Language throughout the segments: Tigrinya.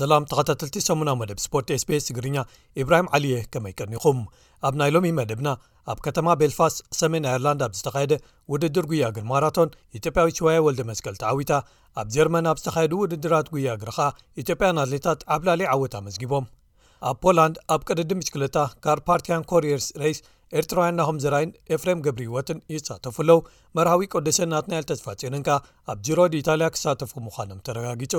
ሰላም ተኸታተልቲ ሰሙናዊ መደብ ስፖርት ስቤስ ትግርኛ ኢብራሂም ዓሊየ ከመይ ቀኒኹም ኣብ ናይ ሎሚ መደብና ኣብ ከተማ ቤልፋስት ሰሜን ኣየርላንድ ኣብ ዝተኻየደ ውድድር ጉያ እግሪ ማራቶን ኢትዮጵያዊት ሽዋየ ወልደ መስቀል ተዓዊታ ኣብ ጀርመን ኣብ ዝተኻየዱ ውድድራት ጉያ እግሪ ኸኣ ኢትዮጵያን ኣትሌታት ዓብላሊ ዓወት ኣመዝጊቦም ኣብ ፖላንድ ኣብ ቅድድም ብሽክለታ ካርፓርቲያን ኮርየርስ ሬይስ ኤርትራውያን ናሆም ዘራይን ኤፍሬም ገብሪ ህወትን ይሳተፉ ኣለው መርሃዊ ቆደሰ ናትናኤል ተስፋጽዮንን ከኣ ኣብ ጅሮዲ ኢታልያ ክሳተፉ ምዃኖም ተረጋጊጹ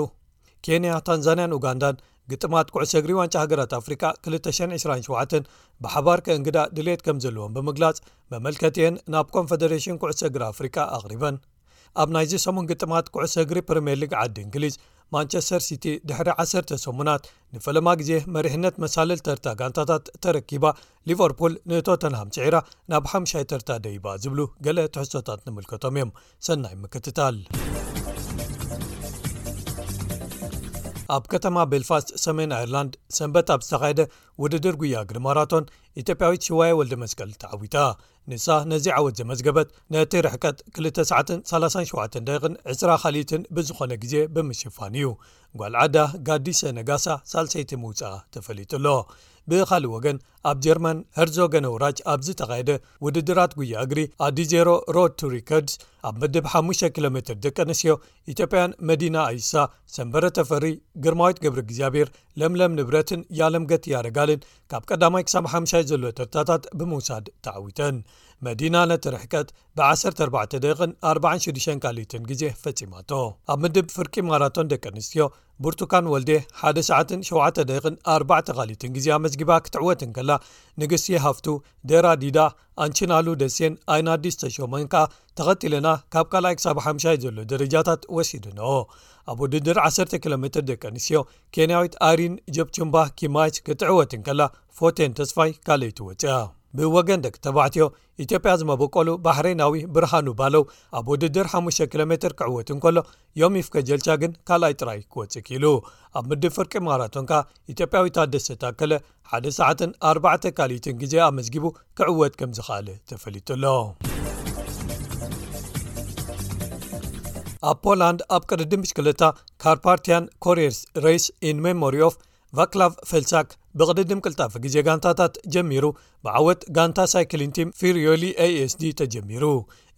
ኬንያ ታንዛንያን ኡጋንዳን ግጥማት ኩዕሶ እግሪ ዋንጫ ሃገራት ኣፍሪቃ 2027 ብሓባር ከእንግዳ ድልት ከም ዘለዎም ብምግላጽ መመልከቲኤን ናብ ኮንፈደሬሽን ኩዕሶ እግሪ ኣፍሪቃ ኣቕሪበን ኣብ ናይዚ ሰሙን ግጥማት ኩዕሶ እግሪ ፕሪምየር ሊግ ዓዲ እንግሊዝ ማንቸስተር ሲቲ ድሕሪ 1ሰ ሰሙናት ንፈለማ ግዜ መሪሕነት መሳልል ተርታ ጋንታታት ተረኪባ ሊቨርፑል ንቶተንሃም ስዒራ ናብ ሓምሻይ ተርታ ደይባ ዝብሉ ገለ ትሕሶታት ንምልከቶም እዮም ሰናይ ምክትታል ኣብ ከተማ ቤልፋስት ሰሜን ኣይርላንድ ሰንበት ኣብ ዝተኻየደ ውድድር ጉያ ግሪ ማራቶን ኢትዮጵያዊት ሽዋየ ወልደ መስቀል ተዓዊታ ንሳ ነዚ ዓወት ዘመዝገበት ነቲ ርሕቀት 2ሰ 37 ደቂቕን 20 ካልኢትን ብዝኾነ ግዜ ብምሽፋን እዩ ጓል ዓዳ ጋዲሰ ነጋሳ ሳልሰይቲ ምውጽኣ ተፈሊጡ ኣሎ። ብኻልእ ወገን ኣብ ጀርመን ሀርዞገነውራጅ ኣብ ዝተኻየደ ውድድራት ጉያ እግሪ ኣዲዜሮ ሮድ ቱ ሪከርድስ ኣብ ምድብ ሓሙሽተ ኪሎ ሜትር ደቂ ኣንስትዮ ኢትዮጵያን መዲና ኣይሳ፣ ሰንበረ ተፈሪ፣ ግርማዊት ገብረእግዚኣብሄር፣ ለምለም ንብረትን ያለምገት ያረጋልን ካብ ቀዳማይ ክሳብ ሓምሻይ ዘሎ ተርታታት ብምውሳድ ተዓዊተን። መዲና ነቲ ርሕቀት ብዓሰርተ ኣርባዕተ ደቂቕን ኣርባዓን ሽዱሽተን ካልኢትን ግዜ ፈጺማቶ ኣብ ምድብ ፍርቂ ማራቶን ደቂ ኣንስትዮ ብርቱካን ወልዴ ሓደ ሰዓትን ሸተ ደቂቕን ኣርባዕተ ካልኢትን ግዜ ኣመዝጊባ ክትዕወትን ከላ ንግስቲ ሃፍቱ ደራ ዲዳ ኣንቺናሉ ደሴን ኣይን ኣዲስ ተሾሞን ከኣ ተኸቲለና ካብ ካልኣይ ክሳብ ሓምሻይ ዘሎ ደረጃታት ወሲድንኦ ኣብ ውድድር 1ሰ ኪሎ ሜትር ደቂ ኣንስትዮ ኬንያዊት ኣሪን ጀፕቹምባ ኪማይት ክትዕወትን ከላ ፎቴን ተስፋይ ካልይቲ ወፅያ ብወገን ደቂ ተባዕትዮ ኢትዮጵያ ዝመበቆሉ ባሕሬናዊ ብርሃኑ ባለው ኣብ ውድድር ሓሙሽተ ኪሎ ሜትር ክዕወት እንከሎ ዮሚፍ ከጀልቻ ግን ካልኣይ ጥራይ ክወፅእ ክኢሉ ኣብ ምድብ ፍርቂ ማራቶን ከኣ ኢትዮጵያዊ ታደሰ ታከለ ሓደ ሰዓትን ኣርባዕተ ካልኢትን ግዜ ኣመዝጊቡ ክዕወት ከም ዝኸኣለ ተፈሊጡ ኣሎ ኣብ ፖላንድ ኣብ ቅድዲ ምሽክለታ ካርፓርቲያን ኮርርስ ሬስ ን ሜሞሪ ኦፍ ቫክላቭ ፈልሳክ ብቕድድም ቅልጣፊ ግዜ ጋንታታት ጀሚሩ ብዓወት ጋንታ ሳይክሊንቲም ፊርዮሊ asd ተጀሚሩ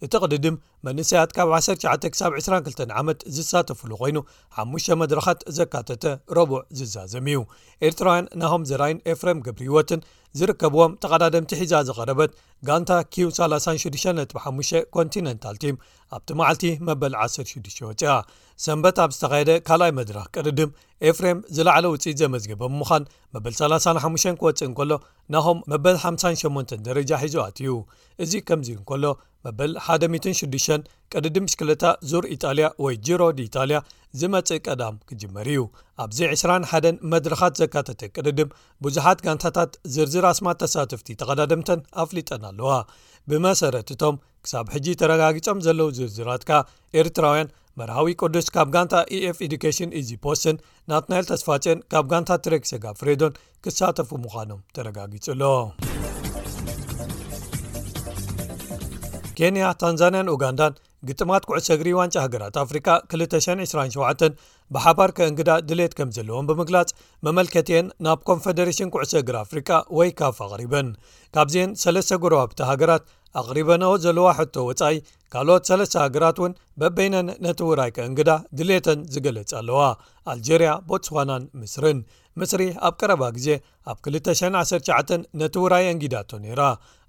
እቲ ቕድድም መንእሰያት ካብ 19 ክሳብ 22 ዓመት ዝሳተፍሉ ኮይኑ ሓሙሽተ መድረኻት ዘካተተ ረቡዕ ዝዛዘም እዩ ኤርትራውያን ናሆም ዘራይን ኤፍረም ገብሪ ህይወትን ዝርከብዎም ተቐዳደምቲ ሒዛ ዝቐረበት ጋንታ ኪው 365 ኮንቲነንታል ቲም ኣብቲ መዓልቲ መበል 16 ወፅያ ሰንበት ኣብ ዝተኻየደ ካልኣይ መድረኽ ቅድድም ኤፍሬም ዝለዓለ ውፅኢት ዘመዝገበ ብምዃን መበል 35 ክወፅእ እንከሎ ናሆም መበል 58 ደረጃ ሒዙ ኣትዩ እዚ ከምዚ እንከሎ መበል 16 ቀድድም ብሽክለታ ዙር ኢጣልያ ወይ ጅሮ ዲኢጣልያ ዝመፅእ ቀዳም ክጅመር እዩ ኣብዚ 21 መድረኻት ዘካተተ ቅድድም ብዙሓት ጋንታታት ዝርዝር ኣስማት ተሳትፍቲ ተቐዳደምተን ኣፍሊጠን ኣለዋ ብመሰረት እቶም ክሳብ ሕጂ ተረጋጊፆም ዘለዉ ዝርዝራት ከኣ ኤርትራውያን መርሃዊ ቅዱስ ካብ ጋንታ eኤf ኤዱኬሽን ኢዚ ፖስትን ናትናኤል ተስፋጼን ካብ ጋንታ ትሬክ ሰጋ ፍሬዶን ክሳተፉ ምዃኖም ተረጋጊጹ ኣሎ ኬንያ ታንዛንያን ኡጋንዳን ግጥማት ኩዕሰ እግሪ ዋንጫ ሃገራት ኣፍሪቃ 227 ብሓባር ከእንግዳ ድሌት ከም ዘለዎም ብምግላጽ መመልከቲኤን ናብ ኮንፈደሬሽን ኩዕሰ እግሪ ኣፍሪቃ ወይ ካፍ ኣቕሪበን ካብዚኤን ሰለስተ ጎረባብቲ ሃገራት ኣቕሪበናዎ ዘለዋ ሕቶ ወፃኢ ካልኦት ሰለስተ ሃገራት እውን በበይነን ነቲ ውራይ ከእንግዳ ድሌተን ዝገለጽ ኣለዋ ኣልጀርያ ቦትስዋናን ምስርን ምስሪ ኣብ ቀረባ ግዜ ኣብ 219 ነቲ ውራይ ኣንጊዳቶ ነይራ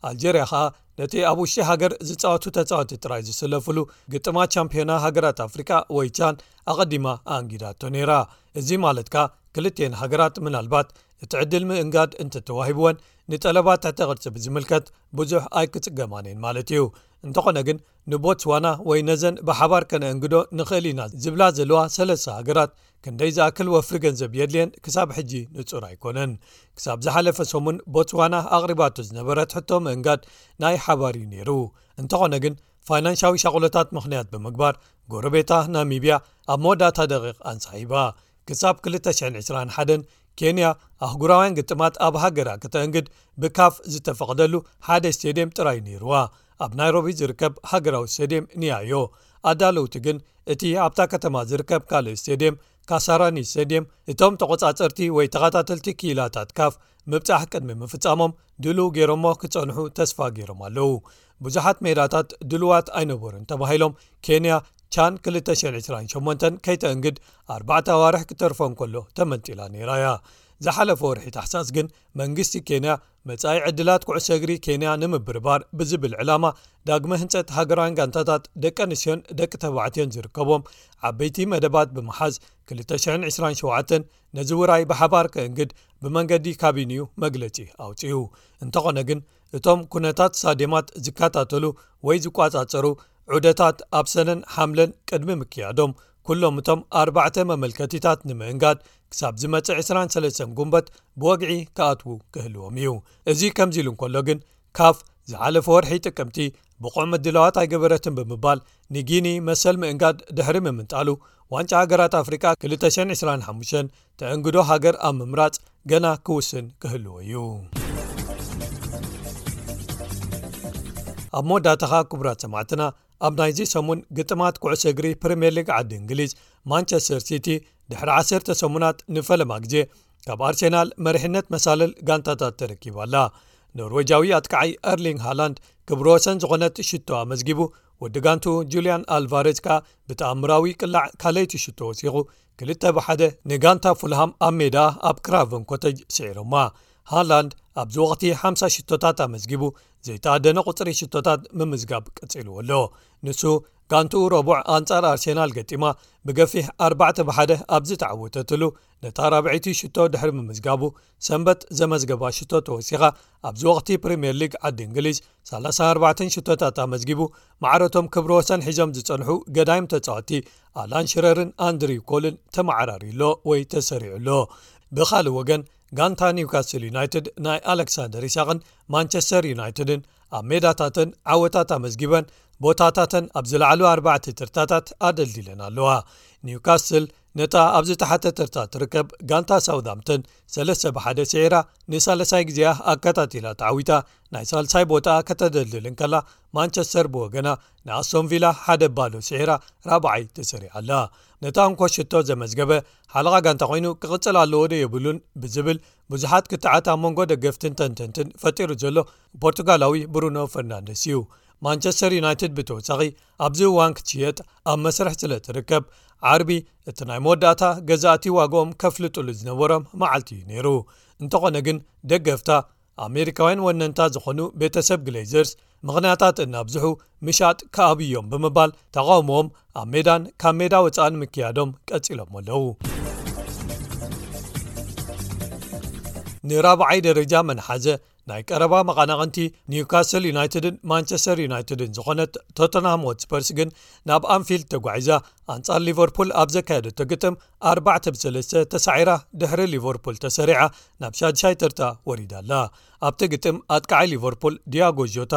ኣልጀርያ ከኣ ነቲ ኣብ ውሽጢ ሃገር ዝፃወቱ ተፃወቲ ጥራይ ዝስለፍሉ ግጥማ ቻምፒዮና ሃገራት ኣፍሪቃ ወይ ቻን ኣቐዲማ ኣንጊዳቶ ነይራ እዚ ማለት ከኣ ክልትን ሃገራት ምናልባት እቲ ዕድል ምእንጋድ እንተተዋሂብወን ንጠለባት ትሕተ ቅርፂ ብዝምልከት ብዙሕ ኣይክፅገማንየን ማለት እዩ እንተኾነ ግን ንቦትስዋና ወይ ነዘን ብሓባር ከነእንግዶ ንኽእል ኢና ዝብላ ዘለዋ ሰለስተ ሃገራት ክንደይ ዝኣክል ወፍሪ ገንዘብ የድልየን ክሳብ ሕጂ ንጹር ኣይኮነን። ክሳብ ዝሓለፈ ሰሙን ቦትስዋና ኣቕሪባቶ ዝነበረት ሕቶ ምእንጋድ ናይ ሓባር እዩ ነይሩ። እንተኾነ ግን ፋይናንሻዊ ሻቕሎታት ምኽንያት ብምግባር ጎረቤታ ናሚብያ ኣብ መወዳእታ ደቒቕ ኣንሳሒባ። ክሳብ 2021 ኬንያ ኣህጉራውያን ግጥማት ኣብ ሃገራ ከተእንግድ ብካፍ ዝተፈቕደሉ ሓደ ስተድየም ጥራይ ነይርዋ ኣብ ናይሮቢ ዝርከብ ሃገራዊ ስተድየም ንያዮ ኣዳለውቲ ግን እቲ ኣብታ ከተማ ዝርከብ ካልእ ስተድየም ካሳራኒ ሰድም እቶም ተቖጻጸርቲ ወይ ተኸታተልቲ ክኢላታት ካፍ ምብጻሕ ቅድሚ ምፍጻሞም ድልው ገይሮሞ ክጸንሑ ተስፋ ገይሮም ኣለዉ ብዙሓት ሜዳታት ድሉዋት ኣይነበሩን ተባሂሎም ኬንያ ቻን 2028 ከይተእንግድ ኣርባዕተ ኣዋርሕ ክተርፎ እንከሎ ተመንጢላ ነይራ እያ ዝሓለፈ ወርሒ ታሕሳስ ግን መንግስቲ ኬንያ መጻኢ ዕድላት ኩዕሶ እግሪ ኬንያ ንምብርባር ብዝብል ዕላማ ዳግመ ህንፀት ሃገራውያን ጋንታታት ደቂ ኣንስትዮን ደቂ ተባዕትዮን ዝርከቦም ዓበይቲ መደባት ብምሓዝ 227 ነዚ ውራይ ብሓባር ክእንግድ ብመንገዲ ካቢንዩ መግለፂ ኣውፅኡ እንተኾነ ግን እቶም ኩነታት ሳዴማት ዝከታተሉ ወይ ዝቋጻጸሩ ዑደታት ኣብ ሰነን ሓምለን ቅድሚ ምክያዶም ኩሎም እቶም ኣርባዕተ መመልከቲታት ንምእንጋድ ክሳብ ዝመጽእ 23 ጉንበት ብወግዒ ክኣትዉ ክህልዎም እዩ እዚ ከምዚ ኢሉ እንከሎ ግን ካፍ ዝሓለፈ ወርሒ ጥቅምቲ ብቑዕ ምድለዋት ኣይገበረትን ብምባል ንጊኒ መሰል ምእንጋድ ድሕሪ ምምንጣሉ ዋንጫ ሃገራት ኣፍሪቃ 225 ትዕንግዶ ሃገር ኣብ ምምራጽ ገና ክውስን ክህልዎ እዩ ኣብ መወዳእታኻ ክቡራት ሰማዕትና ኣብ ናይዚ ሰሙን ግጥማት ኩዕሶ እግሪ ፕሪምየር ሊግ ዓዲ እንግሊዝ ማንቸስተር ሲቲ ድሕሪ 1ሰተ ሰሙናት ንፈለማ ግዜ ካብ ኣርሴናል መርሕነት መሳልል ጋንታታት ተረኪባ ኣላ ኖርወጃዊ ኣጥቃዓይ ኣርሊንግ ሃላንድ ክብሮ ወሰን ዝኾነት ሽቶ ኣመዝጊቡ ወዲ ጋንቱ ጁልያን ኣልቫረዝ ከኣ ብተኣምራዊ ቅላዕ ካለይቲ ሽቶ ወሲኹ ክልተ ብሓደ ንጋንታ ፉልሃም ኣብ ሜዳ ኣብ ክራቨን ኮተጅ ስዒሮማ ሃላንድ ኣብዚ ወቅቲ ሓ0 ሽቶታት ኣመዝጊቡ ዘይተኣደነ ቁፅሪ ሽቶታት ምምዝጋብ ቀፂልዎ ኣሎ ንሱ ጋንትኡ ረቡዕ ኣንጻር ኣርሴናል ገጢማ ብገፊሕ 4 ብሓደ ኣብ ዝተዓወተትሉ ነታ ራብዐይቲ ሽቶ ድሕሪ ምምዝጋቡ ሰንበት ዘመዝገባ ሽቶ ተወሲኻ ኣብዚ ወቕቲ ፕሪምየር ሊግ ዓዲ እንግሊዝ 34 ሽቶታት ኣመዝጊቡ ማዕረቶም ክብሪ ወሰን ሒዞም ዝጸንሑ ገዳይም ተጻወቲ ኣላን ሽረርን ኣንድሪ ኮልን ተመዓራርዩሎ ወይ ተሰሪዑ ኣሎ ብካልእ ወገን ጋንታ ኒውካስትል ዩናይትድ ናይ ኣሌክሳንደር ይሳቅን ማንቸስተር ዩናይትድን ኣብ ሜዳታተን ዓወታት ኣመዝጊበን ቦታታተን ኣብ ዝለዕሉ ኣርባዕተ ትርታታት ኣደልዲለን ኣለዋ ኒውካስትል ነታ ኣብ ዝተሓተተታ ትርከብ ጋንታ ሳውምተን ሰለስተ ብሓደ ስዒራ ንሳለሳይ ግዜያ ኣካታቲላ ተዓዊታ ናይ ሳልሳይ ቦታኣ ከተደልድል እንከላ ማንቸስተር ብወገና ንኣሶንቪላ ሓደ ባዶ ስዒራ ራብዓይ ተሰሪዓ ኣላ ነታ እንኮሽቶ ዘመዝገበ ሓለቓ ጋንታ ኮይኑ ክቕፅል ኣለዎ ዶ የብሉን ብዝብል ብዙሓት ክትዓት ኣብ መንጎ ደገፍትን ተንተንትን ፈጢሩ ዘሎ ፖርቱጋላዊ ብሩኖ ፈርናንደስ እዩ ማንቸስተር ዩናይትድ ብተወሳኺ ኣብዚ እዋን ክትሽየጥ ኣብ መስርሕ ስለ ትርከብ ዓርቢ እቲ ናይ መወዳእታ ገዛእቲ ዋግኦም ከፍልጥሉ ዝነበሮም መዓልቲ እዩ ነይሩ እንተኾነ ግን ደገፍታ ኣሜሪካውያን ወነንታ ዝኾኑ ቤተሰብ ግሌዘርስ ምኽንያታት እናብዝሑ ምሻጥ ክኣብዮም ብምባል ተቓውሞዎም ኣብ ሜዳን ካብ ሜዳ ወፃእን ምክያዶም ቀፂሎሞ ኣለው ንራብዓይ ደረጃ መንሓዘ ናይ ቀረባ መቐናቕንቲ ኒውካስል ዩናይትድን ማንቸስተር ዩናይትድን ዝኾነት ቶተንሃም ወትስፐርስ ግን ናብ ኣንፊልድ ተጓዒዛ ኣንጻር ሊቨርፑል ኣብ ዘካየደ ተግጥም 4 ብ3 ተሳዒራ ድሕሪ ሊቨርፑል ተሰሪዓ ናብ ሻድሻይ ተርታ ወሪዳ ኣላ ኣብቲ ግጥም ኣጥቃዓይ ሊቨርፑል ድያጎ ጆታ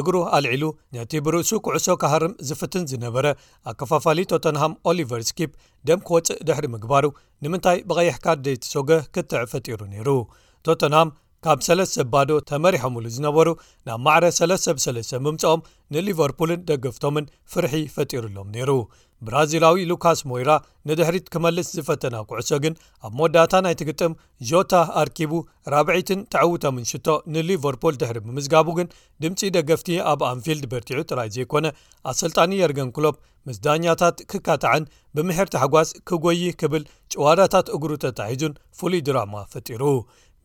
እግሩ ኣልዒሉ ነቲ ብርእሱ ኩዕሶ ካሃርም ዝፍትን ዝነበረ ኣከፋፋሊ ቶተንሃም ኦሊቨር ስኪፕ ደም ክወፅእ ድሕሪ ምግባሩ ንምንታይ ብቐይሕ ካርደይትሶገ ክትዕ ፈጢሩ ነይሩ ቶተንሃም ካብ ሰለስተ ባዶ ተመሪሖምሉ ዝነበሩ ናብ ማዕረ ሰለስተ ብሰለስተ ምምጽኦም ንሊቨርፑልን ደገፍቶምን ፍርሒ ፈጢሩሎም ነይሩ ብራዚላዊ ሉካስ ሞይራ ንድሕሪት ክመልስ ዝፈተና ኩዕሶ ግን ኣብ መወዳእታ ናይ ትግጥም ዦታ ኣርኪቡ ራብዒትን ተዐውቶምን ሽቶ ንሊቨርፑል ድሕሪ ብምዝጋቡ ግን ድምፂ ደገፍቲ ኣብ ኣንፊልድ በርቲዑ ጥራይ ዘይኮነ ኣሰልጣኒ የርገን ክሎፕ ምስ ዳኛታት ክካታዕን ብምሕርቲ ሓጓስ ክጎይ ክብል ጭዋዳታት እግሩ ተታሒዙን ፍሉይ ድራማ ፈጢሩ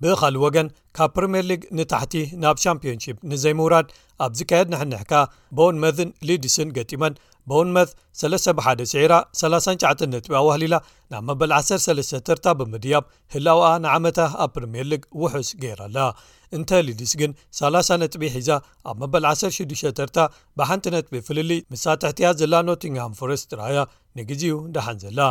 ብኻልእ ወገን ካብ ፕሪምየር ሊግ ንታሕቲ ናብ ሻምፕዮንሺፕ ንዘይምውራድ ኣብ ዝካየድ ንሕንሕ ከኣ ቦውንመዝን ሊድስን ገጢመን ቦውንመዝ ሰለስተ ብ ሓደ ስዒራ ሰላሳንሸዓተን ነጥቢ ኣዋህሊላ ናብ መበል ዓሰርተ ሰለስተ ተርታ ብምድያብ ህላወኣ ንዓመታ ኣብ ፕሪምየር ሊግ ውሑስ ገይራ ኣላ እንተ ሊድስ ግን ሰላሳ ነጥቢ ሒዛ ኣብ መበል ዓሰርተ ሽዱሽተ ተርታ ብሓንቲ ነጥቢ ፍልልይ ምሳ ትሕቲያ ዘላ ኖቲንግሃም ፎረስት ጥራያ ንግዜኡ ደሓን ዘላ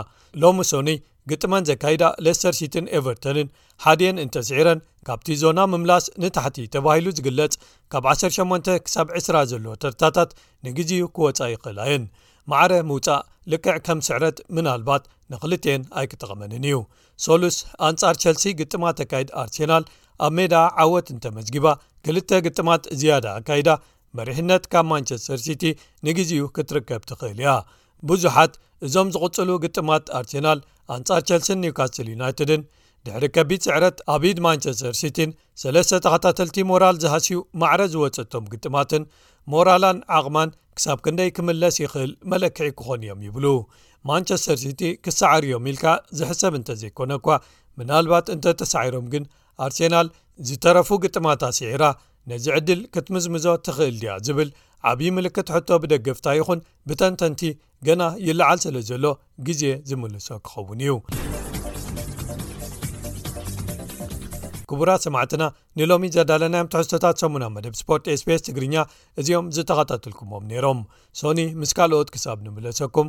ሎሚ ሶኑይ ግጥመን ዘካይዳ ሌስተር ሲቲን ኤቨርተንን ሓዲኤን እንተስዒረን ካብቲ ዞና ምምላስ ንታሕቲ ተባሂሉ ዝግለጽ ካብ 18 ክሳብ 20 ዘሎ ተርታታት ንግዜኡ ክወጻ ይኽእላ እየን። ማዕረ ምውጻእ ልክዕ ከም ስዕረት ምናልባት ንኽልቲኤን ኣይክጠቕመንን እዩ። ሰሉስ ኣንጻር ቸልሲ ግጥማ ተካይድ ኣርሴናል ኣብ ሜዳኣ ዓወት እንተመዝጊባ ክልተ ግጥማት ዝያዳ ኣካይዳ መሪሕነት ካብ ማንቸስተር ሲቲ ንግዜኡ ክትርከብ ትኽእል እያ ብዙሓት እዞም ዝቕጽሉ ግጥማት ኣርሴናል ኣንጻር ቸልሲን ኒውካስትል ዩናይትድን ድሕሪ ከቢድ ስዕረት ኣብ ኢድ ማንቸስተር ሲቲን ሰለስተ ተኸታተልቲ ሞራል ዝሃስዩ ማዕረ ዝወጸቶም ግጥማትን ሞራላን ዓቕማን ክሳብ ክንደይ ክምለስ ይኽእል መለክዒ ክኾኑ እዮም ይብሉ ማንቸስተር ሲቲ ክሰዓር እዮም ኢልካ ዝሕሰብ እንተዘይኮነ እኳ ምናልባት እንተተሳዒሮም ግን ኣርሴናል ዝተረፉ ግጥማታ ስዒራ ነዚ ዕድል ክትምዝምዞ ትኽእል ድያ ዝብል ዓብዪ ምልክት ሕቶ ብደገፍታ ይኹን ብተንተንቲ ገና ይለዓል ስለ ዘሎ ግዜ ዝምልሶ ክኸውን እዩ። ክቡራት ሰማዕትና ንሎሚ ዘዳለናዮም ትሕዝቶታት ሰሙና መደብ ስፖርት ስፔስ ትግርኛ እዚኦም ዝተኸታተልኩምዎም ነይሮም ሶኒ ምስ ካልኦት ክሳብ ንምለሰኩም